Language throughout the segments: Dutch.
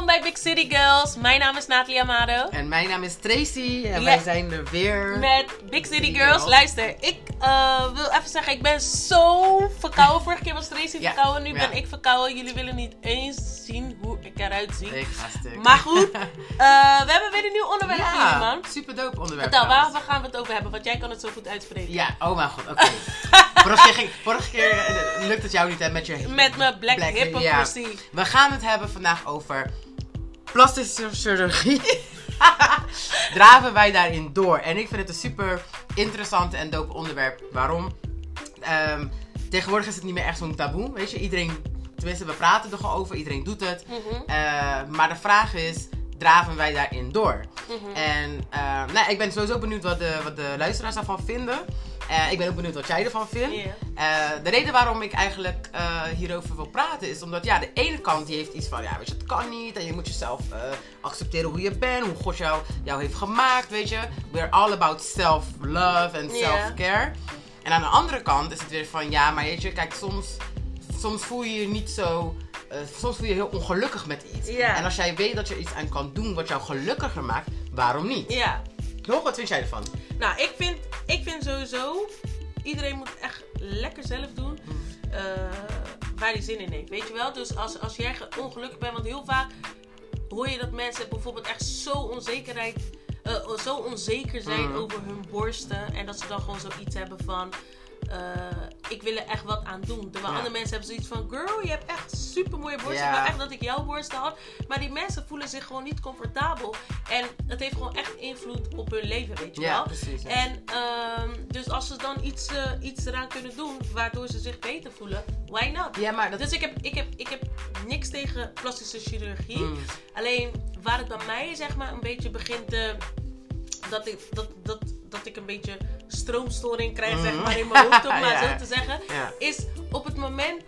Welkom bij Big City Girls. Mijn naam is Nathalie Amado. En mijn naam is Tracy en Ja. wij zijn er weer. Met Big City Girls. Girls. Luister, ik eh, wil even zeggen, ik ben zo verkouden. Vorige keer was Tracy Ja. verkouden, nu Ja. ben ik verkouden. Jullie willen niet eens zien hoe ik eruit zie. Ik ga stuk. Maar goed, eh, we hebben weer een nieuw onderwerp voor jullie, man. super dope onderwerp. Vertel, waar, gaan we het over hebben? Want jij kan het zo goed uitspreken. Ja, oh mijn god, oké. vorige keer, vorige keer eh, lukt het jou niet hè, met je... Met mijn black, Black- hypocrisy. We gaan het hebben vandaag over plastische chirurgie. Draven wij daarin door? En ik vind het een super interessant en dope onderwerp. Waarom? Ehm, tegenwoordig is het niet meer echt zo'n taboe. Weet je, iedereen, tenminste, we praten er gewoon over, iedereen doet het. Mhm, Eh, maar de vraag is, draven wij daarin door? mhm. En eh, nou, ik ben sowieso benieuwd wat de, wat de luisteraars daarvan vinden. Eh, ik ben ook benieuwd wat jij ervan vindt. Eh, de reden waarom ik eigenlijk eh, hierover wil praten is omdat ja, de ene kant die heeft iets van ja, weet je, het kan niet en je moet jezelf accepteren hoe je bent, hoe God jou, jou heeft gemaakt, weet je. We're all about self-love en self-care. En aan de andere kant is het weer van ja, maar weet je, kijk, soms, soms voel je je niet zo. soms voel je je heel ongelukkig met iets. En als jij weet dat je iets aan kan doen wat jou gelukkiger maakt, waarom niet? Ja. Toch, wat vind jij ervan? Nou, ik vind, ik vind sowieso, iedereen moet echt lekker zelf doen eh, waar hij zin in heeft. Weet je wel? Dus als, als jij ge- ongelukkig bent, want heel vaak hoor je dat mensen bijvoorbeeld echt zo onzekerheid, eh, zo onzeker zijn Mhm. over hun borsten. En dat ze dan gewoon zoiets hebben van. Eh, ik wil er echt wat aan doen. Terwijl Ja. andere mensen hebben zoiets van: Girl, je hebt echt super mooie borsten. Ja. Ik wil echt dat ik jouw borsten had. Maar die mensen voelen zich gewoon niet comfortabel. En het heeft gewoon echt invloed op hun leven, weet je Ja, wel. precies. En ehm, dus als ze dan iets, eh, iets eraan kunnen doen waardoor ze zich beter voelen, why not? ja, maar dat Dus ik heb, ik, heb, ik heb niks tegen plastische chirurgie. Mm. Alleen waar het bij mij zeg maar een beetje begint eh, dat, ik, dat, dat, dat ik een beetje stroomstoring krijg Mm. zeg maar in mijn hoofd om maar zo te zeggen. Ja. Is op het moment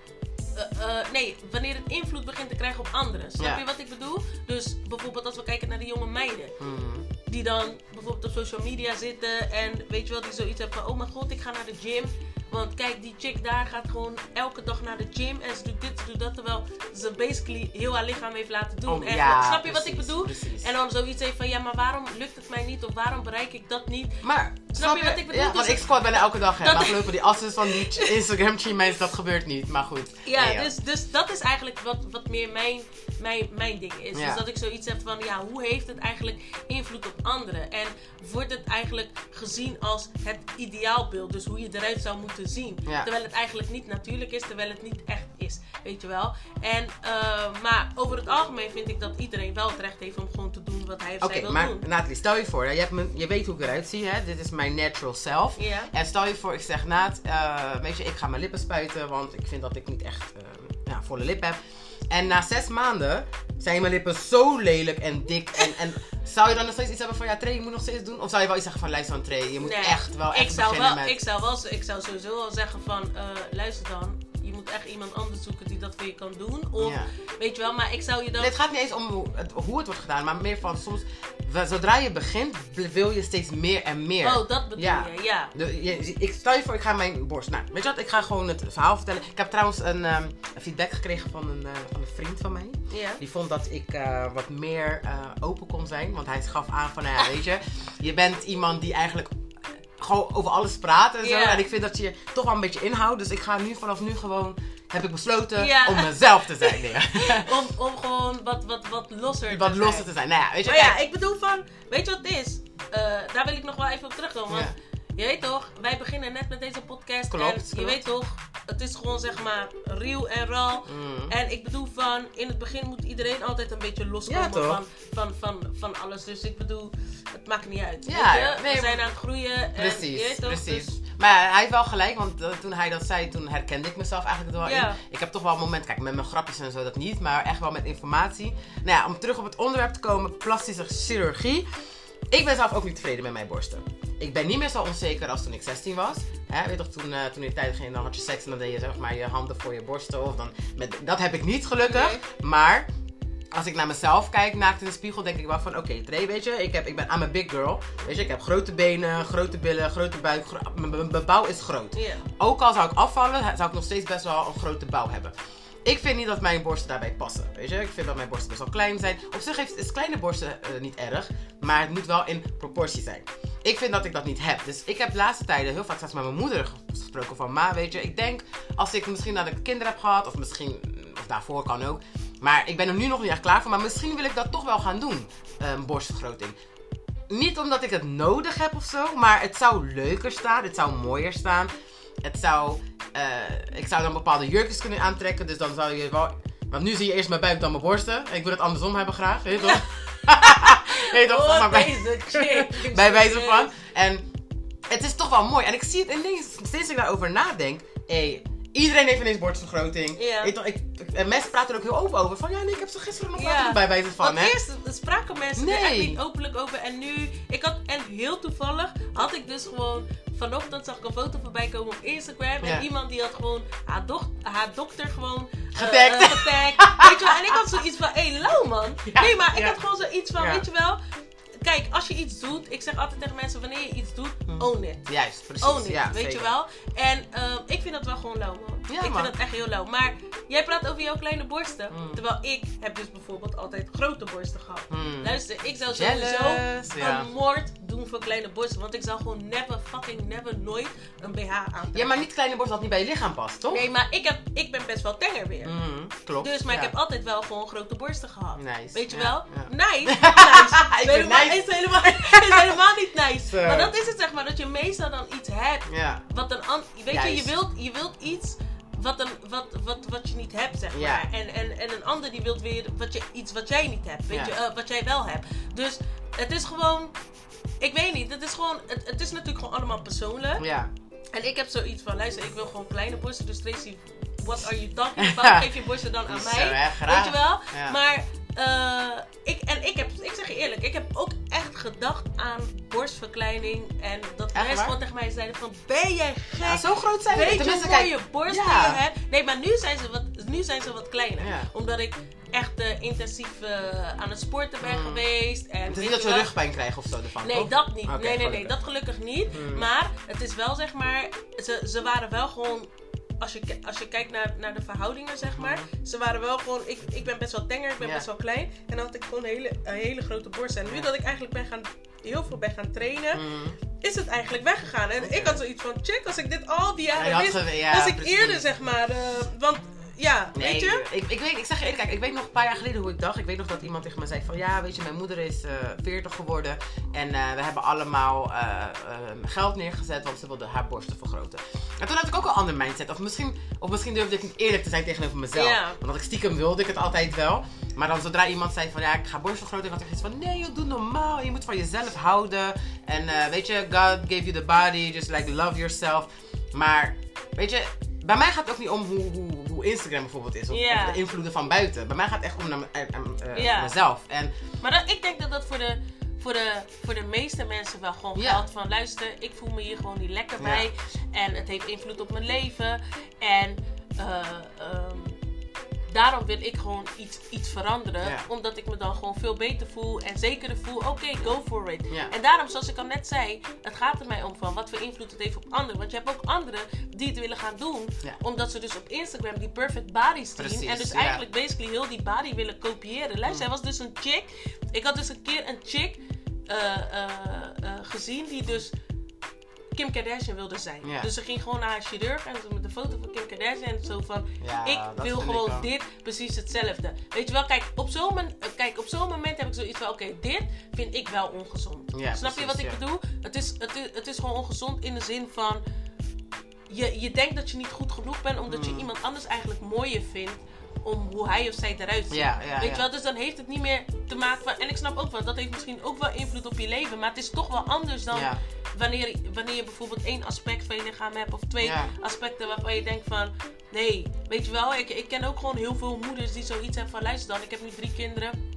eh, eh, nee, wanneer het invloed begint te krijgen op anderen. Snap Ja. je wat ik bedoel? Dus bijvoorbeeld als we kijken naar de jonge meiden Mm. die dan bijvoorbeeld op social media zitten en weet je wel, die zoiets hebben van, oh mijn god, ik ga naar de gym. Want kijk, die chick daar gaat gewoon elke dag naar de gym en ze doet dit, ze doet dat, terwijl ze basically heel haar lichaam heeft laten doen. Oh, en, ja, snap je wat ik bedoel? precies. En dan zoiets heeft van, ja, maar waarom lukt het mij niet of waarom bereik ik dat niet? Maar, Snap je wat ik bedoel? Ja, Dus want ik squat bijna elke dag. Hè. dat- Maar gelukkig die asses van die Instagram teammates, dat gebeurt niet. Maar goed. Ja, Nee, Dus, dus dat is eigenlijk wat, wat meer mijn, mijn, mijn ding is. Ja. Dus dat ik zoiets heb van, ja, hoe heeft het eigenlijk invloed op anderen? En wordt het eigenlijk gezien als het ideaalbeeld? Dus hoe je eruit zou moeten zien. Ja. Terwijl het eigenlijk niet natuurlijk is, terwijl het niet echt is. Weet je wel? En, eh, maar over het algemeen vind ik dat iedereen wel het recht heeft om gewoon te doen wat hij of Oké, zij wil maar doen. Nathalie, stel je voor, hè, je, hebt je weet hoe ik eruit zie, hè? dit is mijn natural self. En stel je voor, ik zeg Naat, eh, weet je, ik ga mijn lippen spuiten, want ik vind dat ik niet echt eh, ja, volle lip heb. En na zes maanden zijn mijn lippen zo lelijk en dik. En, en zou je dan nog steeds iets hebben van, ja, Trey, je moet nog steeds doen? Of zou je wel iets zeggen van, luister dan, Trey, je moet Nee, echt wel ik echt zou beginnen wel, met... ik zou wel, ik zou sowieso wel zeggen van, eh, luister dan, moet echt iemand anders zoeken die dat voor je kan doen. Of, Ja. weet je wel, maar ik zou je dan... Nee, het gaat niet eens om hoe het, hoe het wordt gedaan, maar meer van soms, zodra je begint, wil je steeds meer en meer. Oh, dat bedoel Ja. je, ja. De, je, ik stel je voor, ik ga mijn borst. Nou, weet je wat? Ik ga gewoon het verhaal vertellen. Ik heb trouwens een, ehm, feedback gekregen van een, eh, van een vriend van mij. Ja. Die vond dat ik eh, wat meer eh, open kon zijn. Want hij gaf aan van, nou ja, weet je, je bent iemand die eigenlijk gewoon over alles praat en zo. Ja. En ik vind dat je toch wel een beetje inhoudt. Dus ik ga nu vanaf nu gewoon, heb ik besloten Ja. om mezelf te zijn. Nee. Om, om gewoon wat, wat, wat losser wat te losser zijn. te zijn. Nou ja, weet je, Maar ja, kijk, ik bedoel van, weet je wat het is? Eh, daar wil ik nog wel even op terugkomen. Want Ja. Je weet toch, wij beginnen net met deze podcast. Klopt, en je klopt. weet toch, het is gewoon zeg maar real en raw. Mm. En ik bedoel van, in het begin moet iedereen altijd een beetje loskomen Ja, van, van, van, van alles. Dus ik bedoel, het maakt niet uit. Ja, weet je? nee, We zijn aan het groeien. en Precies, je weet toch, precies. dus- Maar hij heeft wel gelijk, want eh, toen hij dat zei, toen herkende ik mezelf eigenlijk wel Ja. in. Ik heb toch wel een moment, kijk, met mijn grapjes en zo dat niet, maar echt wel met informatie. Nou ja, om terug op het onderwerp te komen, plastische chirurgie. Ik ben zelf ook niet tevreden met mijn borsten. Ik ben niet meer zo onzeker als toen ik 16 was. Weet toch, toen, eh, toen in de tijd ging, dan had je seks en dan deed je zeg maar je handen voor je borsten. Of dan met, dat heb ik niet gelukkig. Nee. Maar als ik naar mezelf kijk, naakt in de spiegel, denk ik wel van... Oké, Trey, weet je, ik, heb, ik ben aan een big girl. Weet je, ik heb grote benen, grote billen, grote buik. gro- mijn- bouw is groot. Ook al zou ik afvallen, zou ik nog steeds best wel een grote bouw hebben. Ik vind niet dat mijn borsten daarbij passen. Weet je, ik vind dat mijn borsten best wel klein zijn. Op zich heeft, is kleine borsten eh, niet erg, maar het moet wel in proportie zijn. Ik vind dat ik dat niet heb. Dus ik heb de laatste tijden heel vaak zelfs met mijn moeder gesproken van... Ma, weet je, ik denk als ik misschien dat ik kinderen heb gehad... of misschien, of daarvoor kan ook... Maar ik ben er nu nog niet echt klaar voor. Maar misschien wil ik dat toch wel gaan doen. Een borstvergroting. Niet omdat ik het nodig heb of zo. Maar het zou leuker staan. Het zou mooier staan. Het zou... eh, ik zou dan bepaalde jurkjes kunnen aantrekken. Dus dan zou je wel... Want nu zie je eerst mijn buik dan mijn borsten. Ik wil het andersom hebben graag. Weet je toch? weet je toch? Oh, Maar bij- bij wijze van. En het is toch wel mooi. En ik zie het ineens, sinds ik daarover nadenk. Hé, iedereen heeft ineens borstvergroting. Ja. Ik, ik- en mensen praten er ook heel open over. Van ja, nee, ik heb ze gisteren nog Ja. laten doen bij wijze van. Want Hè? eerst spraken mensen er echt niet openlijk over. En nu, ik had, en heel toevallig had ik dus gewoon, vanochtend zag ik een foto voorbij komen op Instagram. Ja. En iemand die had gewoon haar, doch, haar dokter gewoon eh, Getagd. eh, getagd. weet je wel? En ik had zoiets van, hé, lauw man. Ja, Nee, maar ik ja. had gewoon zoiets van, Ja. weet je wel. Kijk, als je iets doet, ik zeg altijd tegen mensen, wanneer je iets doet, own it. Juist, precies. Own it, ja, weet zeker. je wel. En ehm, ik vind dat wel gewoon lauw, man. Ja, ik man. vind dat echt heel lauw. Maar jij praat over jouw kleine borsten. Mm. Terwijl ik heb dus bijvoorbeeld altijd grote borsten gehad. Mm. Luister, ik zou Jealous, sowieso ja. een moord doen voor kleine borsten. Want ik zou gewoon never fucking never nooit een BH aantrekken. Ja, maar niet kleine borst dat niet bij je lichaam past, toch? Nee, maar ik, heb, ik ben best wel tenger weer. Mm, klopt. Dus, maar ja. ik heb altijd wel gewoon grote borsten gehad. Nice, Weet je ja, wel? ja. Nice. nice. Helemaal, nice. Is, helemaal, is helemaal niet nice. Maar dat is het zeg maar, dat je meestal dan iets hebt. Ja. Wat een an- weet je, je wilt, je wilt iets wat, een, wat, wat, wat je niet hebt, zeg Ja. maar. En, en, en een ander die wilt weer wat je, iets wat jij niet hebt. Weet Ja. je, eh, wat jij wel hebt. Dus het is gewoon... Ik weet niet, het is gewoon... Het, het is natuurlijk gewoon allemaal persoonlijk. Ja. En ik heb zoiets van, luister, ik wil gewoon kleine borsten. Dus Tracy, what are you talking about? Geef je borsten dan aan Zo, mij. hè, graag. Weet je wel? Ja. Maar... eh, ik, en ik, heb, ik zeg je eerlijk, ik heb ook echt gedacht aan borstverkleining. En dat mensen gewoon tegen mij zeiden van, ben jij gek? Ja, zo groot zijn we. Weet je kijk, mooie borsten ja. je hebt? Nee, maar nu zijn ze wat, nu zijn ze wat kleiner. Ja. Omdat ik echt eh, intensief eh, aan het sporten ben Mm. geweest. En Het is niet dat je ze rugpijn krijgen of zo ervan, Nee, dat niet. Nee, nee, nee, dat gelukkig niet. Mm. Maar het is wel zeg maar, ze, ze waren wel gewoon. Als je, als je kijkt naar, naar de verhoudingen, zeg maar. Ze waren wel gewoon. Ik, ik ben best wel tenger, ik ben Ja. best wel klein. En dan had ik gewoon een hele, een hele grote borst. En nu dat ik eigenlijk ben gaan, heel veel ben gaan trainen, Mm. is het eigenlijk weggegaan. En ik had zoiets van: check, als ik dit al die Ja, jaren wist, ja, was ik precies. eerder zeg maar. eh, want ja, Nee, weet je? Ik, ik, weet, ik zeg je eerlijk, kijk, ik weet nog een paar jaar geleden hoe ik dacht. Ik weet nog dat iemand tegen me zei van, ja, weet je, mijn moeder is eh 40 geworden. En eh, we hebben allemaal eh, geld neergezet, want ze wilde haar borsten vergroten. En toen had ik ook een ander mindset. Of misschien, of misschien durfde ik niet eerlijk te zijn tegenover mezelf. Ja. Want ik stiekem wilde ik het altijd wel. Maar dan zodra iemand zei van, ja, ik ga borstvergroten. had ik iets van, nee, joh, doe normaal. Je moet van jezelf houden. En weet je, God gave you the body. Just like love yourself. Maar, weet je... Bij mij gaat het ook niet om hoe, hoe, hoe Instagram bijvoorbeeld is. Of, de invloeden van buiten. Bij mij gaat het echt om naar, eh, eh, eh, mezelf. En Maar dat, ik denk dat dat voor de, voor, de, voor de meeste mensen wel gewoon geldt. Van luister, ik voel me hier gewoon niet lekker bij. En het heeft invloed op mijn leven. En ehm, daarom wil ik gewoon iets, iets veranderen. Ja. Omdat ik me dan gewoon veel beter voel. En zekerder voel, oké, go for it. Ja. En daarom, zoals ik al net zei, het gaat er mij om van wat voor invloed het heeft op anderen. Want je hebt ook anderen die het willen gaan doen. Ja. Omdat ze dus op Instagram die perfect bodies zien. Precies, en dus eigenlijk basically heel die body willen kopiëren. Luister, er was dus een chick. Ik had dus een keer een chick eh, eh, eh, gezien die dus Kim Kardashian wilde zijn. Ja. Dus ze ging gewoon naar haar chirurg en ze met een foto van Kim Kardashian en zo van Ja, ik wil ik gewoon dit precies hetzelfde. Weet je wel, kijk, op zo'n mon- kijk, op zo'n moment heb ik zoiets van oké, dit vind ik wel ongezond. Ja, Snap je wat ik bedoel? Het is, het, is, het is gewoon ongezond in de zin van je, je denkt dat je niet goed genoeg bent omdat je Mm. iemand anders eigenlijk mooier vindt om hoe hij of zij eruit ziet. Ja, ja, Weet je wel, dus dan heeft het niet meer te maken van. En ik snap ook wel, dat heeft misschien ook wel invloed op je leven. Maar het is toch wel anders dan wanneer, wanneer je bijvoorbeeld één aspect van je lichaam hebt. Of twee aspecten waarvan je denkt van. Nee, weet je wel, ik, ik ken ook gewoon heel veel moeders die zoiets hebben van. Luister dan, ik heb nu drie kinderen.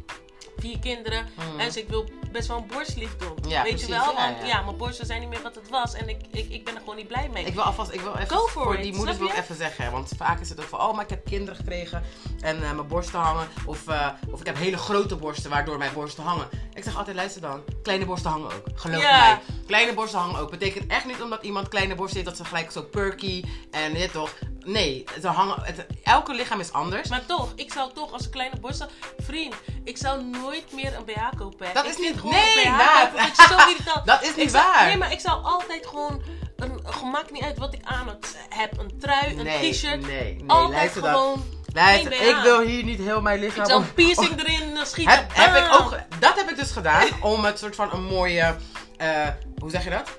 Vier kinderen. Mhm. En dus ik wil best wel een borstlief doen. Ja, weet precies, je wel? ja, Want ja. ja, mijn borsten zijn niet meer wat het was. En ik, ik, ik ben er gewoon niet blij mee. Ik wil alvast, ik wil even voor it, die moeders wil ik even zeggen. Want vaak is het ook van, oh, maar ik heb kinderen gekregen en eh, mijn borsten hangen. Of, eh, of ik heb hele grote borsten waardoor mijn borsten hangen. Ik zeg altijd, luister dan. Kleine borsten hangen ook. Geloof mij. Kleine borsten hangen ook. Betekent echt niet omdat iemand kleine borsten heeft dat ze gelijk zo perky en dit toch. Nee, ze hangen, het, elke lichaam is anders. Maar toch, ik zou toch als een kleine borsten... Vriend, ik zou nooit meer een BH kopen. Dat Ik is niet- nee, kopen, dat is zo irritant. Dat is Ik niet zou- waar. Nee, maar ik zou altijd gewoon... Een, maakt niet uit wat ik aan het- heb. Een trui, een nee, t-shirt. Nee, nee, altijd gewoon... BH. ik wil hier niet heel mijn lichaam... Ik een piercing erin eh, schieten. Heb, heb ik Bam. ook, dat heb ik dus gedaan om het soort van een mooie, eh, hoe zeg je dat?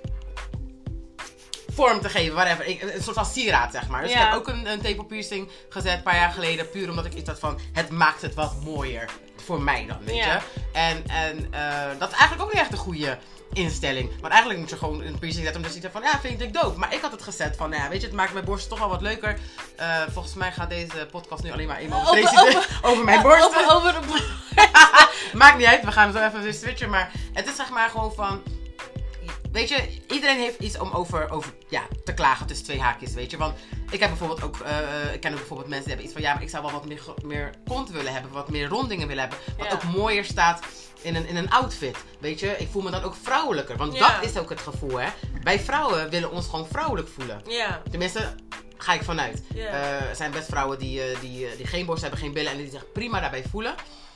Vorm te geven, whatever. Ik, een soort van sieraad, zeg maar. Dus ik heb ook een, een tepelpiercing gezet een paar jaar geleden. Puur omdat ik iets had van, het maakt het wat mooier. Voor mij dan, weet Ja. je. En, en eh, dat is eigenlijk ook niet echt een goede instelling. Want eigenlijk moet je gewoon een piercing zetten omdat je zegt van, ja, vind ik dope. Maar ik had het gezet van, ja, weet je, het maakt mijn borst toch wel wat leuker. Eh, volgens mij gaat deze podcast nu alleen maar eenmaal over, Tracy- over- over mijn borsten. Over, over de... Maakt niet uit, we gaan zo even switchen. Maar het is zeg maar gewoon van. Weet je, iedereen heeft iets om over, over ja, te klagen tussen twee haakjes, weet je. Want ik heb bijvoorbeeld ook, eh, ik ken ook bijvoorbeeld mensen die hebben iets van, ja, maar ik zou wel wat meer, meer kont willen hebben, wat meer rondingen willen hebben. Wat Ja. ook mooier staat in een, in een outfit, weet je. Ik voel me dan ook vrouwelijker, want Ja. dat is ook het gevoel, hè. Wij vrouwen willen ons gewoon vrouwelijk voelen. Ja. Tenminste, ga ik vanuit. Ja. Eh, er zijn best vrouwen die, eh, die, eh, die geen borst hebben, geen billen en die zich prima daarbij voelen.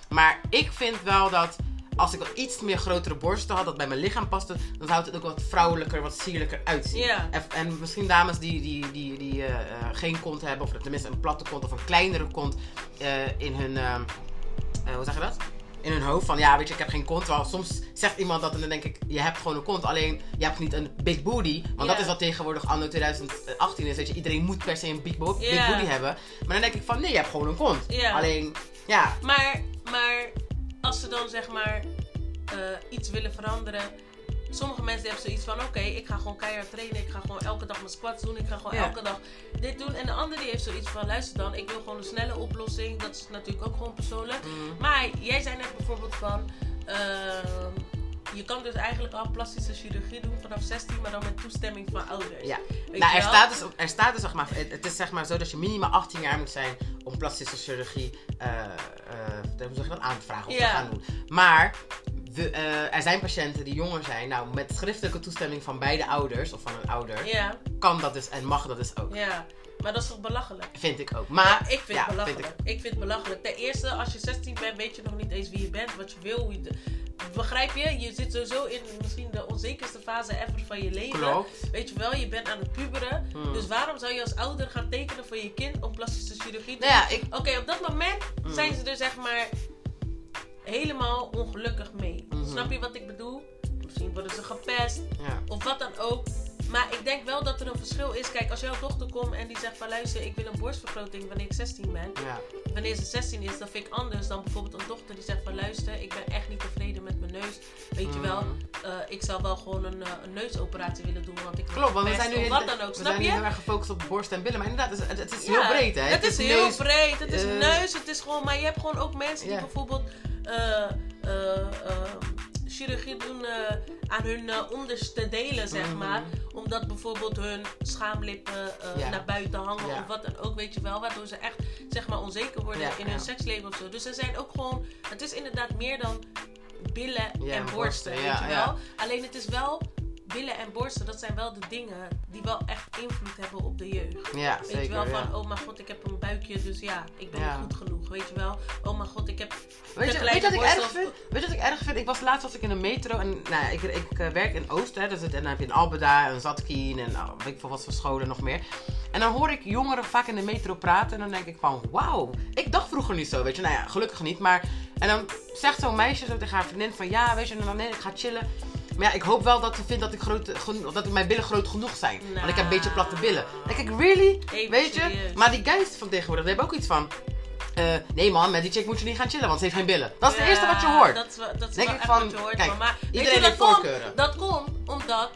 Maar ik vind wel dat als ik wat iets meer grotere borsten had, dat bij mijn lichaam paste, dan zou het ook wat vrouwelijker, wat sierlijker uitzien. En, en misschien dames die, die, die, die eh, eh, geen kont hebben, of tenminste een platte kont of een kleinere kont eh, in hun, eh, eh, hoe zeg je dat? In hun hoofd van ja, weet je, ik heb geen kont. Terwijl soms zegt iemand dat en dan denk ik, je hebt gewoon een kont. Alleen je hebt niet een big booty. Want dat is wat tegenwoordig anno 2018 is. Weet je, iedereen moet per se een big, bo- big Ja. booty hebben. Maar dan denk ik van nee, je hebt gewoon een kont. Alleen, ja, Maar, maar als ze dan zeg maar eh, iets willen veranderen. Sommige mensen hebben zoiets van: oké, ik ga gewoon keihard trainen. Ik ga gewoon elke dag mijn squats doen. Ik ga gewoon Ja. elke dag dit doen. En de andere die heeft zoiets van: luister dan, ik wil gewoon een snelle oplossing. Dat is natuurlijk ook gewoon persoonlijk. Mm. Maar jij zei net bijvoorbeeld van. ehm, je kan dus eigenlijk al plastische chirurgie doen vanaf 16, maar dan met toestemming van ouders. ja. Weet Nou, er wel? staat, dus, er staat dus, zeg maar, het, is zeg maar zo dat je minimaal 18 jaar moet zijn om plastische chirurgie hoe zeg je dat, aan te vragen of Ja. te gaan doen. Maar we, eh, er zijn patiënten die jonger zijn. Nou, met schriftelijke toestemming van beide ouders of van een ouder, Ja, kan dat dus en mag dat dus ook. ja. Maar dat is toch belachelijk? Vind ik ook. Maar Ja, ik vind ja, het belachelijk. vind ik. vind het belachelijk. Ten eerste, als je 16 bent, weet je nog niet eens wie je bent, wat je wil. Hoe je de- Begrijp je? Je zit sowieso in misschien de onzekerste fase ever van je leven. Klopt. Weet je wel, je bent aan het puberen. Hmm. Dus waarom zou je als ouder gaan tekenen voor je kind om plastische chirurgie te Nou ja, ik, Oké, op dat moment Hmm. zijn ze er zeg maar helemaal ongelukkig mee. Mhm. Snap je wat ik bedoel? Misschien worden ze gepest ja. of wat dan ook. Maar ik denk wel dat er een verschil is. Kijk, als jouw dochter komt en die zegt van luister, ik wil een borstvergroting wanneer ik 16 ben. Ja. Wanneer ze 16 is, dat vind ik anders dan bijvoorbeeld een dochter die zegt van luister, ik ben echt niet tevreden met mijn neus. Weet je wel, eh, ik zou wel gewoon een, eh, een neusoperatie willen doen. Want ik Klopt, want we zijn nu heel- wat dan ook. we Snap zijn nu heel erg gefocust op borst en billen. Maar inderdaad, het is, het is Ja, heel breed, hè? Het is heel neus, breed. Het is eh, neus. Het is gewoon. Maar je hebt gewoon ook mensen die Ja. bijvoorbeeld eh, eh, eh, chirurgie doen eh, aan hun eh, onderste delen, zeg Mhm. maar. Omdat bijvoorbeeld hun schaamlippen eh, Ja. naar buiten hangen Ja. of wat dan ook, weet je wel. Waardoor ze echt, zeg maar, onzeker worden Ja, in hun seksleven of zo. Dus er zijn ook gewoon. Het is inderdaad meer dan billen en en borsten, weet je wel. ja. Alleen het is wel. Billen en borsten, dat zijn wel de dingen die wel echt invloed hebben op de jeugd. Ja, Weet zeker. je wel, ja. van, oh mijn god, ik heb een buikje, dus ja, ik ben Ja. niet goed genoeg. Weet je wel, oh mijn god, ik heb Weet je, weet wat ik erg vind? Weet je wat ik erg vind? Ik was laatst was ik in de metro en nou, ja, ik, ik eh, werk in Oost, hè, dus het, en dan heb je een Albeda, een Zatkien en nou, weet ik veel wat voor scholen nog meer. En dan hoor ik jongeren vaak in de metro praten en dan denk ik van, wauw, ik dacht vroeger niet zo, weet je. Nou ja, gelukkig niet, maar... En dan zegt zo'n meisje zo tegen haar vriendin van, ja, weet je, en dan nee, ik ga chillen. Maar ja, ik hoop wel dat ze vindt dat, ik groot, dat mijn billen groot genoeg zijn. Want ik heb een beetje platte billen. Dan denk ik, really? Even weet je? Maar die guys van tegenwoordig, die hebben ook iets van... eh, nee man, met die chick moet je niet gaan chillen, want ze heeft geen billen. Dat is het Ja, eerste wat je hoort. Dat is, dat is Denk wel ik echt van, wat je hoort. kijk, maar iedereen heeft komt, voorkeuren. dat komt omdat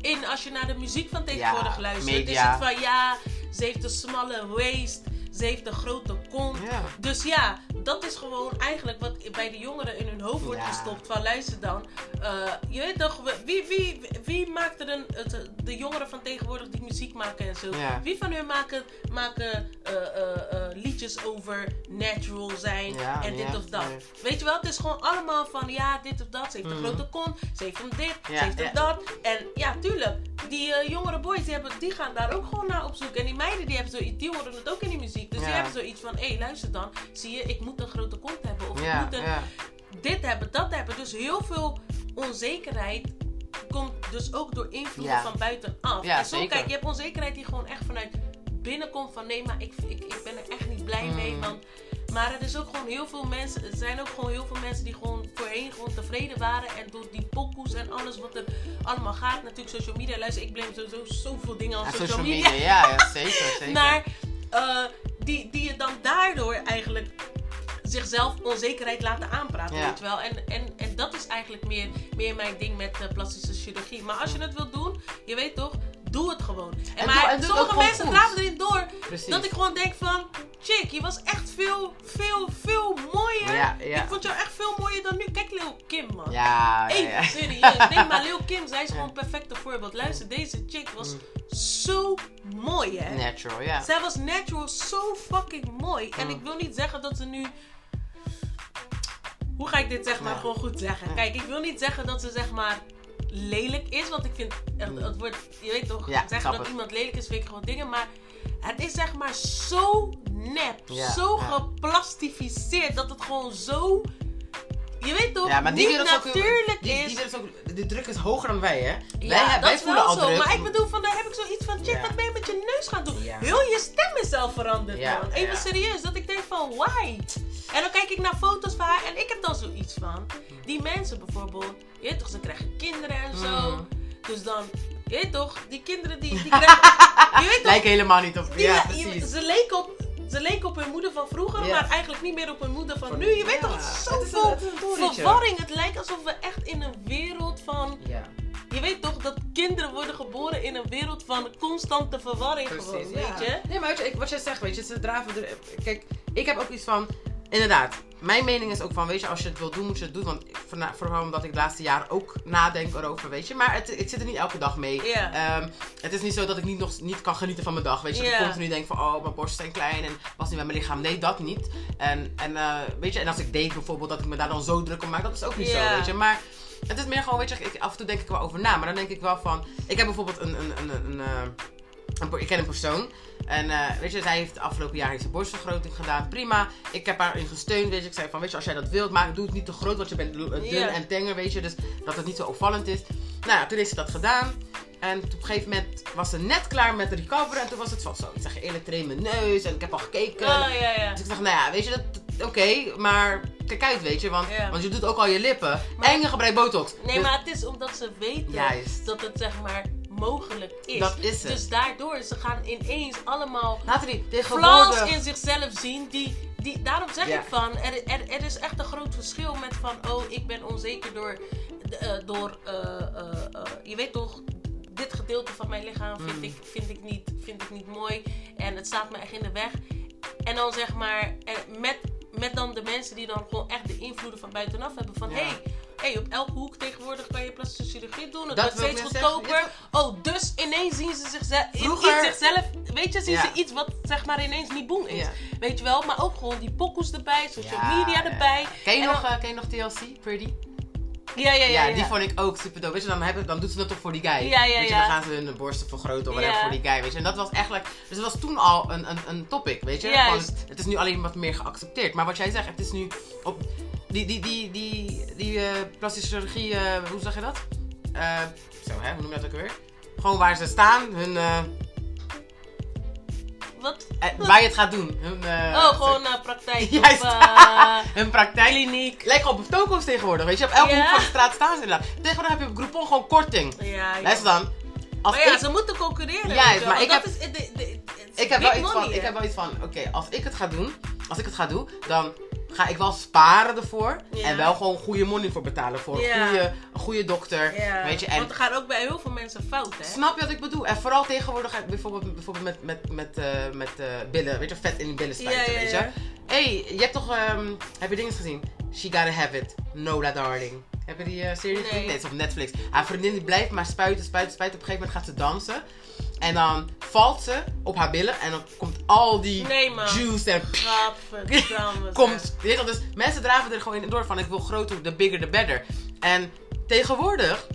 in, als je naar de muziek van tegenwoordig Ja, luistert, media. is het van ja, ze heeft een smalle waist. Ze heeft een grote kont. Ja. Dus ja, dat is gewoon eigenlijk wat bij de jongeren in hun hoofd wordt Ja. gestopt. Van luister dan, eh, je weet toch, wie, wie, wie maakt er een, het, de jongeren van tegenwoordig die muziek maken en zo? Ja. Wie van hun maken, maken eh, eh, eh, liedjes over natural zijn en dit of dat? Weet je wel, het is gewoon allemaal van ja, dit of dat. Ze heeft een Mhm. grote kont, ze heeft hem dit, ze heeft hem ja. dat. En ja, tuurlijk, die jongere boys die, hebben, die gaan daar ook gewoon naar op zoek. En die meiden die, hebben zoiets, die horen het ook in die muziek. Dus die Ja. hebben zoiets van, hé hey, luister dan, zie je, ik moet een grote kont hebben. Of ik moet een, ja. dit hebben, dat hebben. Dus heel veel onzekerheid komt dus ook door invloeden van buitenaf. En zo, kijk, je hebt onzekerheid die gewoon echt vanuit binnenkomt van nee, maar ik, ik, ik ben er echt niet blij mee. Mm. Want, maar er is ook gewoon heel veel mensen, er zijn ook gewoon heel veel mensen die gewoon voorheen gewoon tevreden waren. En door die pokoes en alles wat er allemaal gaat, natuurlijk social media, luister, ik blame sowieso zoveel dingen aan Ja, social, media, ja, ja, zeker, zeker. Maar eh, die, die je dan daardoor eigenlijk zichzelf onzekerheid laten aanpraten, Ja. weet je wel. En, en, en dat is eigenlijk meer, meer mijn ding met eh, plastische chirurgie. Maar als je het wilt doen, je weet toch, doe het gewoon. En, En maar doe- sommige mensen draven erin door Precies. dat ik gewoon denk van, chick, je was echt veel, veel, veel mooier. Ja, ja. Ik vond jou echt veel mooier dan nu. Kijk Lil Kim, man. Ja, ja, Hey, ja. serieus. Nee, maar Lil Kim, zij is gewoon een perfecte voorbeeld. Luister, deze chick was Mm. zo mooi, hè. Natural, ja. Zij was natural zo fucking mooi. En Mm. ik wil niet zeggen dat ze nu. Hoe ga ik dit zeg maar Ja. gewoon goed zeggen? Kijk, ik wil niet zeggen dat ze zeg maar lelijk is. Want ik vind echt, Mm. het wordt, je weet toch, Ja, zeggen dat het. iemand lelijk is, vind ik gewoon dingen. Maar het is zeg maar zo nep, Ja, zo ja. geplastificeerd dat het gewoon zo. Je weet toch, Ja, maar niet ook, natuurlijk die, is. die ook, de druk is hoger dan wij, hè? Ja, wij dat wij is wel al zo. druk. Maar ik bedoel, van daar heb ik zoiets van, check, wat ben je met je neus gaan doen? Heel je stem is zelf veranderd, man. Even serieus, dat ik denk van, why? En dan kijk ik naar foto's van haar en ik heb dan zoiets van, die mensen bijvoorbeeld, je weet toch, ze krijgen kinderen en zo. Mm. Dus dan, je weet toch, die kinderen die, die krijgen, je weet toch, Lijkt helemaal niet op. die- Ja, precies. ze leken op... Ze leken op hun moeder van vroeger, maar eigenlijk niet meer op hun moeder van Van- nu. Je weet toch, het is Het is een- zoveel het is verwarring. Het lijkt alsof we echt in een wereld van Ja. je weet toch dat kinderen worden geboren in een wereld van constante verwarring gewoon, weet je? Nee, maar weet je, ik- wat jij zegt, weet je, ze draven er... Kijk, ik heb ook iets van... Inderdaad, mijn mening is ook van, weet je, als je het wilt doen, moet je het doen. Want vooral omdat ik de laatste jaren ook nadenk erover, weet je. Maar het, ik zit er niet elke dag mee. Ehm, het is niet zo dat ik niet, nog, niet kan genieten van mijn dag, weet je. Dat Ja. ik continu denk van, oh, mijn borsten zijn klein en was niet met mijn lichaam. Nee, dat niet. En, en eh, weet je, en als ik date bijvoorbeeld, dat ik me daar dan zo druk om maak, dat is ook niet zo, weet je. Maar het is meer gewoon, weet je, ik, af en toe denk ik wel over na. Maar dan denk ik wel van, ik heb bijvoorbeeld een, een, een, een, eh, een per- ik ken een persoon. En eh, weet je, zij heeft afgelopen jaar heeft ze borstvergroting gedaan. Prima. Ik heb haar in gesteund. Weet je, ik zei van, weet je, als jij dat wilt, maar doe het niet te groot, want je bent dun en tenger, weet je. Dus dat het niet zo opvallend is. Nou ja, toen heeft ze dat gedaan. En op een gegeven moment was ze net klaar met recoveren. En toen was het van zo, ik zeg eerlijk, train mijn neus. En ik heb al gekeken. Oh ja, ja. Dus ik dacht, nou ja, weet je, dat, oké, maar kijk uit, weet je. Want, Ja. want je doet ook al je lippen. Maar- en je gebruikt botox. Nee, Dus maar het is omdat ze weten Juist. dat het zeg maar mogelijk is. Dat is het. Dus daardoor, ze gaan ineens allemaal tegenwoordig... in zichzelf zien die... Die, daarom zeg Ja. ik van, er, er, er is echt een groot verschil met van, oh, ik ben onzeker door, eh, door eh, eh, je weet toch, dit gedeelte van mijn lichaam vind, Mm. ik, vind, ik niet, vind ik niet mooi en het staat me echt in de weg. En dan zeg maar, met, met dan de mensen die dan gewoon echt de invloeden van buitenaf hebben van, Ja. hey, hey, op elke hoek tegenwoordig kan je plastische chirurgie doen. Het Dat wordt steeds goedkoper. zeggen. Oh, dus ineens zien ze zichzelf, Vroeger- iets zichzelf, weet je, zien Ja. ze iets wat zeg maar ineens niet boem is. Ja. Weet je wel, maar ook gewoon die pokoes erbij, social Ja, media erbij. Ken je, nog, dan- eh, ken je nog TLC, Pretty? Ja, ja, ja. Ja, die vond ik ook super dope. Weet je, dan, hebben, dan doet ze dat toch voor die guy. Ja, ja, weet je, dan gaan ze hun borsten vergroten of whatever voor die guy. Weet je, en dat was eigenlijk... Dus dat was toen al een, een, een topic, weet je. Van, het is nu alleen wat meer geaccepteerd. Maar wat jij zegt, het is nu op... Die, die, die, die, die eh, plastische chirurgie, eh, hoe zeg je dat? Eh, zo, hè, hoe noem je dat ook weer? Gewoon waar ze staan, hun... Wat? eh, waar je het gaat doen. Hun, Oh, gewoon praktijk. Juist. Of, hun praktijk. kliniek. Lijkt op toko's tegenwoordig, weet je. Op elke Ja. hoek van de straat staan ze inderdaad. Tegenwoordig heb je op Groupon gewoon korting. Ja, ja. Luister dan. Als Maar ja, ik, ze moeten concurreren. Wel, maar ik heb- ik heb wel iets van, ik heb wel iets van, oké, als ik het ga doen, als ik het ga doen, dan ga ik wel sparen ervoor. Ja. En wel gewoon goede money voor betalen. Voor een, goede, een goede dokter. Ja. Weet je, en Want er gaat ook bij heel veel mensen fout, hè? Snap je wat ik bedoel? En vooral tegenwoordig, je bijvoorbeeld, bijvoorbeeld met, met, met, eh, met eh, billen, weet je, vet in die billen spuiten, weet je. hey, je hebt toch, ehm, heb je dingen gezien? She Gotta Have It, Nola Darling. Heb je die eh, serie gezien? Nee. Nee, het is op Netflix. Haar vriendin die blijft maar spuiten, spuiten, spuiten. Op een gegeven moment gaat ze dansen. En dan valt ze op haar billen en dan komt al die Nee, man. juice en komt. Weet je dus mensen draven er gewoon in door van ik wil groter, the bigger, the better. En tegenwoordig,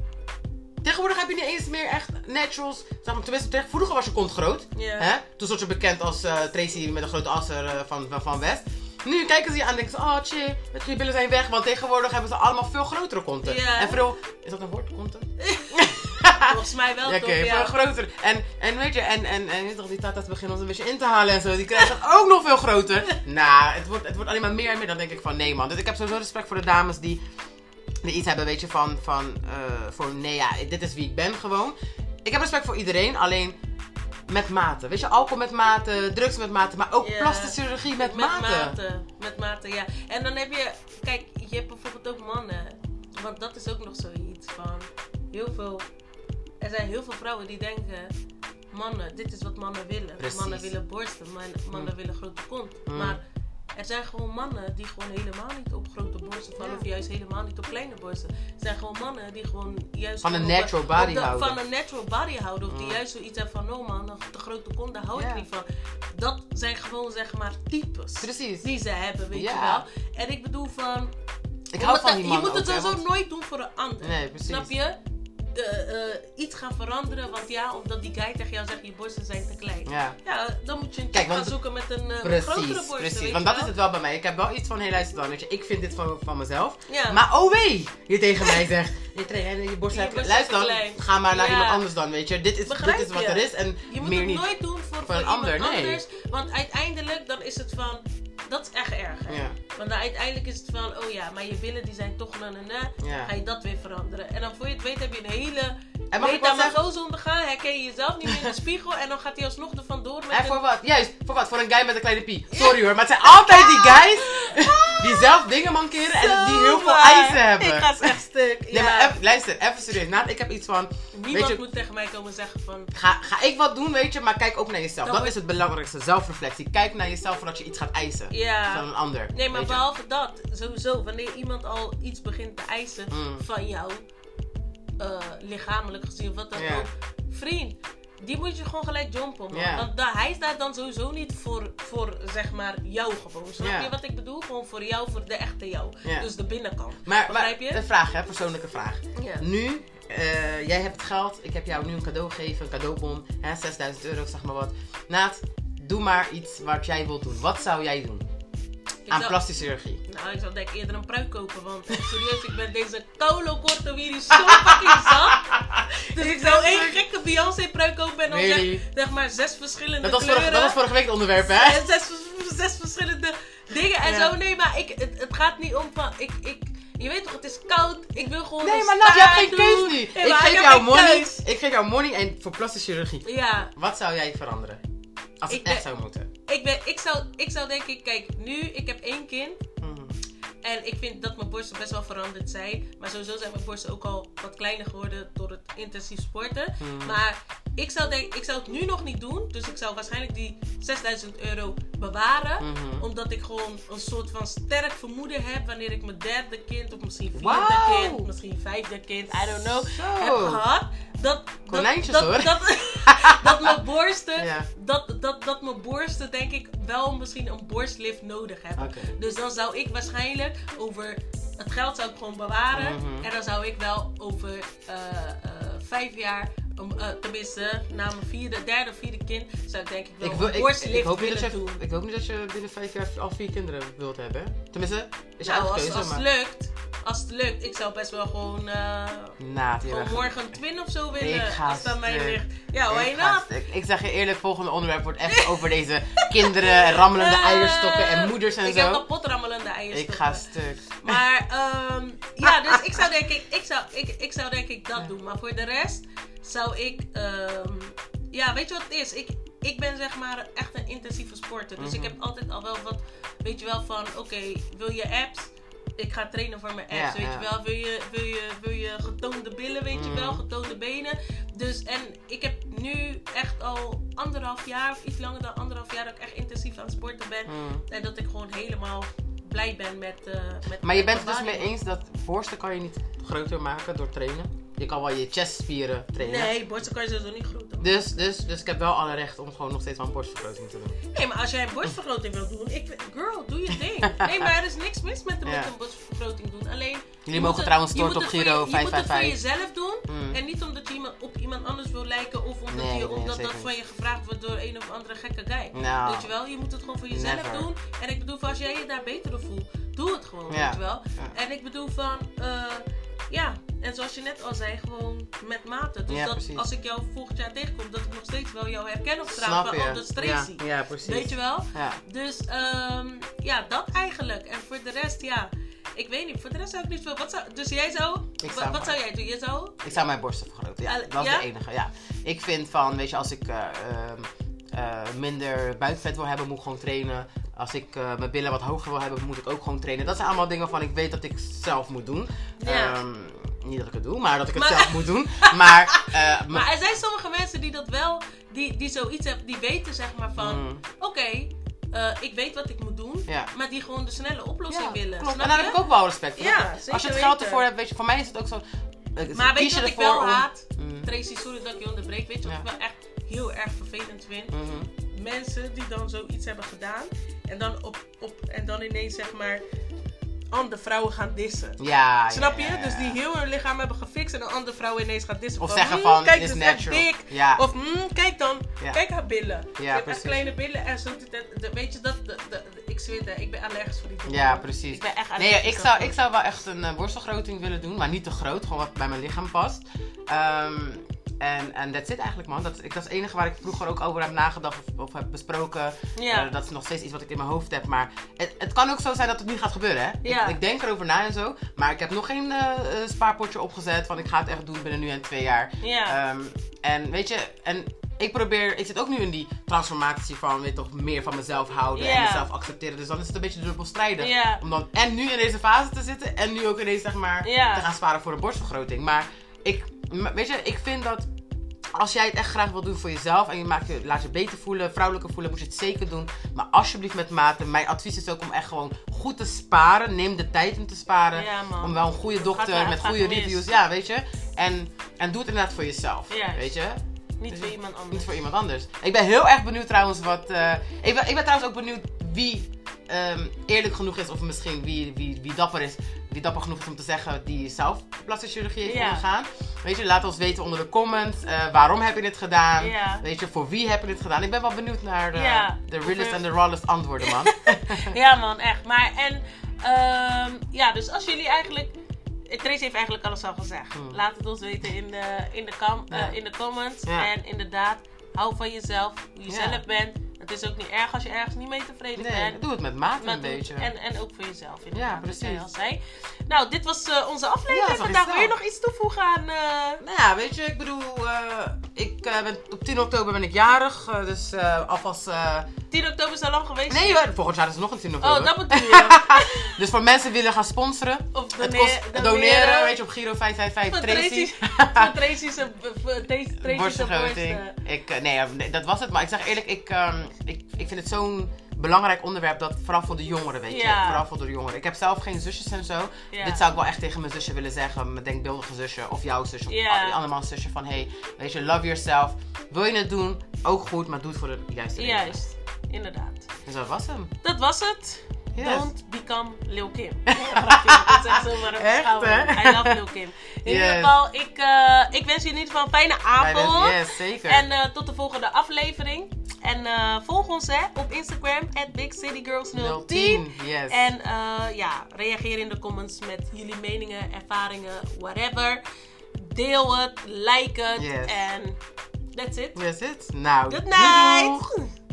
tegenwoordig heb je niet eens meer echt naturals. Zeg maar, tenminste, vroeger was je kont groot. Hè? Toen stond je bekend als eh, Tracy met een grote asser eh, van, van, van West. Nu kijken ze je aan en denken ze, oh chill, met goede billen zijn weg. Want tegenwoordig hebben ze allemaal veel grotere konten. En veel, is dat een woord, konten? Volgens mij wel, Ja, toch? oké, Ja. veel groter. En, en weet je, en, en, en je toch, die tata's beginnen ons een beetje in te halen en zo. Die krijgen het ook nog veel groter. Nou, het wordt, het wordt alleen maar meer en meer. Dan denk ik van, nee man. Dus ik heb sowieso respect voor de dames die, die iets hebben, weet je, van, van eh, voor, nee ja, dit is wie ik ben gewoon. Ik heb respect voor iedereen, alleen met mate. Weet je, alcohol met mate, drugs met mate, maar ook Ja. plastische chirurgie met, Met mate. mate. Met mate, ja. En dan heb je, kijk, je hebt bijvoorbeeld ook mannen. Want dat is ook nog zoiets van heel veel. Er zijn heel veel vrouwen die denken: mannen, dit is wat mannen willen. Precies. Mannen willen borsten, man- mannen willen grote kont. Mm. Maar er zijn gewoon mannen die gewoon helemaal niet op grote borsten vallen. Ja. Of juist helemaal niet op kleine borsten. Er zijn gewoon mannen die gewoon juist. Van een natural body de- houden. Van een natural body houden. Of die Mm. juist zoiets hebben van: no man, te grote kont, daar hou ik niet van. Dat zijn gewoon zeg maar types Precies. die ze hebben, weet je wel. En ik bedoel van... Ik hou van die Je moet het sowieso want- nooit doen voor een ander. Nee, precies. Snap je? De, eh, iets gaan veranderen, want ja, omdat die guy tegen jou zegt je borsten zijn te klein. Ja. Ja, dan moet je een Kijk, gaan zoeken met een eh, Precies, grotere borsten, precies. Want je dat is het wel bij mij. Ik heb wel iets van, hé luister dan, weet je, ik vind dit van, van mezelf. Ja. Maar oh wee, je tegen mij zegt, je, train, je borst Je zijn Luister dan, klein. ga maar naar Ja. iemand anders dan, weet je. Dit is, Begrijp dit is wat je? er is en Je moet meer het niet. nooit doen voor, voor, een ander, nee. anders. Want uiteindelijk dan is het van... Dat is echt erg, hè? Ja. Want uiteindelijk is het van... Oh ja, maar je billen die zijn toch... Na, na, Ja. Ga je dat weer veranderen. En dan voor je het weet heb je een hele... En mag metamorfose ondergaan. Herken je jezelf niet meer in de spiegel. En dan gaat hij alsnog er vandoor met En een... voor wat? Juist, voor wat? Voor een guy met een kleine pie. Sorry hoor, maar het zijn altijd die guys die zelf dingen mankeren en die heel veel eisen hebben. Ik ga echt stuk. Nee, Ja. maar even, luister, even serieus. Naat, ik heb iets van, Niemand je, moet tegen mij komen zeggen van... ga, ga ik wat doen, weet je, maar kijk ook naar jezelf. Dat is het belangrijkste, zelfreflectie. Kijk naar jezelf voordat je iets gaat eisen Ja. van een ander. Nee, maar behalve dat, sowieso, wanneer iemand al iets begint te eisen Mm. van jou, eh, lichamelijk gezien, of wat dan Ja. ook, vriend, die moet je gewoon gelijk jumpen, man. Want hij staat dan sowieso niet voor, voor, zeg maar, jou gewoon. Snap je wat ik bedoel? Gewoon voor jou, voor de echte jou. Dus de binnenkant. Maar, Begrijp je? een vraag, hè, persoonlijke vraag. Nu, eh, jij hebt het geld, ik heb jou nu een cadeau gegeven, een cadeaubon, hè, 6000 euro, zeg maar wat. Naat, doe maar iets wat jij wilt doen. Wat zou jij doen aan plastische chirurgie? Nou, ik zou denk ik eerder een pruik kopen, want echt serieus, ik ben deze koulo korte wie die zo fucking zat. Dus ik zou één gekke Beyoncé pruik kopen en dan zeg, zeg maar zes verschillende Dat was, kleuren. vorige, dat was vorige week het onderwerp, hè? Zes, zes verschillende dingen en Ja. zo. Nee, maar ik, het, het gaat niet om van, ik, ik, je weet toch, het is koud. Ik wil gewoon Nee, maar Nat, je hebt geen keus nu. Nee, ik geef jou money. Ik geef jou money en voor plastische chirurgie. Ja, Wat zou jij veranderen? Als het Ik echt ben- zou moeten. Ik, ben, ik, zou, ik zou denk ik, kijk, nu, ik heb één kind. Mhm. En ik vind dat mijn borsten best wel veranderd zijn. Maar sowieso zijn mijn borsten ook al wat kleiner geworden door het intensief sporten. Hmm. Maar ik zou, denk, ik zou het nu nog niet doen. Dus ik zou waarschijnlijk die 6000 euro bewaren. Mhm. Omdat ik gewoon een soort van sterk vermoeden heb wanneer ik mijn derde kind of misschien vierde kind, misschien vijfde kind, I don't know, heb gehad. Dat, Konijntjes, dat, hoor. Dat, dat, mijn borsten, Ja. dat, dat, dat mijn borsten denk ik wel misschien een borstlift nodig hebben. Dus dan zou ik waarschijnlijk over het geld zou ik gewoon bewaren. Mhm. En dan zou ik wel over eh, eh, vijf jaar, um, eh, tenminste na mijn vierde, derde of vierde kind, zou ik denk ik wel Ik, wil, een ik, borstlift ik, hoop niet dat willen je, doen. ik hoop niet dat je binnen vijf jaar al vier kinderen wilt hebben. Tenminste, is Nou, als, het maar... lukt, als het lukt, ik zou best wel gewoon, je gewoon morgen een twin of zo willen. Ik ga als dat mij ligt. Ja, why Ik not? Ik zeg je eerlijk, volgende onderwerp wordt echt over deze kinderen, rammelende Eh, eierstokken en moeders en ik zo. heb kapot rammelende eierstokken. Ik ga stuk. Maar ehm, ja, dus ik zou denk ik, ik zou, ik, ik zou denk ik dat doen. Maar voor de rest zou ik, ehm, ja, weet je wat het is? Ik, ik ben zeg maar echt een intensieve sporter. Dus ik Mhm. heb altijd al wel wat, weet je wel, van oké, wil je abs? Ik ga trainen voor mijn abs, Ja, weet ja. je wel. Wil je, wil, je, wil je getoonde billen, weet je Mhm. wel, getoonde benen. Dus, en ik heb nu echt al anderhalf jaar, of iets langer dan anderhalf jaar, dat ik echt intensief aan het sporten ben. Mm. En dat ik gewoon helemaal blij ben met... eh met Maar je bent het dus mee eens dat borsten kan je niet groter maken door trainen? Je kan wel je chestspieren trainen. Nee, borsten kan je sowieso niet groter. Dus, dus, dus ik heb wel alle recht om gewoon nog steeds aan borstvergroting te doen. Nee, maar als jij een borstvergroting wil doen, ik, girl, doe je ding. Nee, maar er is niks mis met, met Ja. een borstvergroting doen. Alleen. Jullie mogen het- trouwens moet op Giro je- Je moet het voor 555. jezelf doen. Mm. En niet omdat je iemand, op iemand anders wil lijken of omdat, Nee, je, omdat dat van je gevraagd wordt door een of andere gekke guy. Nou, Weet je wel, je moet het gewoon voor jezelf Never. doen. En ik bedoel, als jij je daar beter door voelt, doe het gewoon, Ja. weet je wel. Ja. En ik bedoel van, eh, ja, en zoals je net al zei, gewoon met mate. Dus Ja, dat precies. als ik jou volgend jaar tegenkom, dat ik nog steeds wel jou herken op straat van, is Tracy. Ja, ja, precies. Weet je wel? Ja. Dus ehm, ja, dat eigenlijk. En voor de rest, ja. Ik weet niet, voor de rest zou ik niet veel. Wat zou, dus jij zou. Zou wat maar- zou jij doen? Je zou. Ik zou mijn borsten vergroten. Ja, dat is de enige. Ja. Ik vind van, weet je, als ik eh, ehm, eh, minder buikvet wil hebben, moet ik gewoon trainen. Als ik eh, mijn billen wat hoger wil hebben, moet ik ook gewoon trainen. Dat zijn allemaal dingen waarvan ik weet dat ik zelf moet doen. Ja. Ehm, niet dat ik het doe, maar dat ik het Maar- zelf moet doen. Maar, eh, Maar er zijn sommige mensen die dat wel. Die, die zoiets hebben. Die weten zeg maar van. Mm. Oké, eh, ik weet wat ik moet doen. Ja. Maar die gewoon de snelle oplossing Ja, willen. klopt. Snap En daar je? heb ik ook wel respect voor. Ja, Als je het geld weten. ervoor hebt, weet je, voor mij is het ook zo. Maar weet kies je wat ik wel om- haat? Mm. Tracy, sorry dat ik je onderbreek. Weet je wat Ja. ik wel echt heel erg vervelend vind? Mhm. Mensen die dan zoiets hebben gedaan en dan, op, op, en dan ineens zeg maar andere vrouwen gaan dissen. Ja, Snap je? ja, ja, Dus die ja. heel hun lichaam hebben gefixt en een andere vrouw ineens gaat dissen. Of van, zeggen "Hmm, van, kijk, is natural. dik. Ja. Of "Hmm, kijk dan, Ja. kijk haar billen. echt kleine billen en zo. Weet je, dat, ik zweer ik ben allergisch voor die dingen. Ja, precies. Ik ben echt Nee, ik zou, ik zou wel echt een eh, borstvergroting willen doen, maar niet te groot, gewoon wat bij mijn lichaam past. Ehm, en en dat zit eigenlijk, man. Dat, ik, dat is het enige waar ik vroeger ook over heb nagedacht of, of heb besproken. Ja. Eh, dat is nog steeds iets wat ik in mijn hoofd heb. Maar het, het kan ook zo zijn dat het niet gaat gebeuren, hè? Ja. Ik, ik denk erover na en zo. Maar ik heb nog geen eh, eh, spaarpotje opgezet van ik ga het echt doen binnen nu en twee jaar. Ja. Ehm, en weet je, en ik probeer, ik zit ook nu in die transformatie van, weet toch, meer van mezelf houden en mezelf accepteren. Dus dan is het een beetje dubbelstrijdig. Ja. Om dan en nu in deze fase te zitten en nu ook ineens, zeg maar, te gaan sparen voor een borstvergroting. Maar ik, weet je, ik vind dat als jij het echt graag wil doen voor jezelf en je maakt je, laat je beter voelen, vrouwelijker voelen, moet je het zeker doen. Maar alsjeblieft met mate. Mijn advies is ook om echt gewoon goed te sparen. Neem de tijd om te sparen. Ja. Om wel een goede dokter met goede mis. reviews. Ja, weet je. En, en doe het inderdaad voor jezelf. Weet je. Niet voor iemand anders. Niet voor iemand anders. Ik ben heel erg benieuwd trouwens wat. eh, ik, ben, ik ben trouwens ook benieuwd wie ehm, eerlijk genoeg is, of misschien wie, wie, wie dapper is. Wie dapper genoeg is om te zeggen die zelf plastische chirurgie heeft Ja. ondergaan. Weet je, laat ons weten onder de comments. eh, waarom heb je dit gedaan? Weet je, voor wie heb je dit gedaan? Ik ben wel benieuwd naar de, Ja. de realest Over- en de rawest antwoorden, man. Ja, man, echt. Maar en, ehm, ja, dus als jullie eigenlijk. Trace heeft eigenlijk alles al gezegd. Hmm. Laat het ons weten in de, in de, kam, eh, in de comments. En inderdaad, hou van jezelf, hoe je zelf bent. Het is ook niet erg als je ergens niet mee tevreden Nee, bent. doe het met mate Maar een beetje. En, en ook voor jezelf, inderdaad. Ja, precies. Nou, dit was eh, onze aflevering Ja, vandaag. Wil je nog iets toevoegen aan... eh, Nou ja, weet je, ik bedoel, eh, ik ben, op 10 oktober ben ik jarig, dus alvast... eh, 10 oktober is al lang geweest? nee hoor, volgend jaar is er nog een 10 oktober. Oh, dat bedoel je. Dus voor mensen die willen gaan sponsoren, Of het kost doneren, weet je, op Giro 555 Voor Tracy. Tracy's- Voor Tracy's Tracy's Borstvergroting. Ik, nee, dat was het. Maar ik zeg eerlijk, ik, ehm, ik, ik vind het zo'n belangrijk onderwerp dat vooral voor de jongeren, weet je. Vooral voor de jongeren. Ik heb zelf geen zusjes en zo. Dit zou ik wel echt tegen mijn zusje willen zeggen. Mijn denkbeeldige zusje of jouw zusje of andermans zusje. Van hey, weet je, love yourself. Wil je het doen? Ook goed, maar doe het voor de juiste reden. Juist, inderdaad. Dus dat was hem. Dat was het. Yes. Don't become Lil Kim. Dat is echt zomaar een Echt? I love Lil Kim. In Yes. ieder geval, ik, eh, ik wens je in ieder geval een fijne avond. Yes, zeker. En eh, tot de volgende aflevering. En eh, volg ons hè, op Instagram, at BigCityGirls010. Yes. En eh, ja, reageer in de comments met jullie meningen, ervaringen, whatever. Deel het, like het. Yes. En that's it. That's it. Nou, Good night.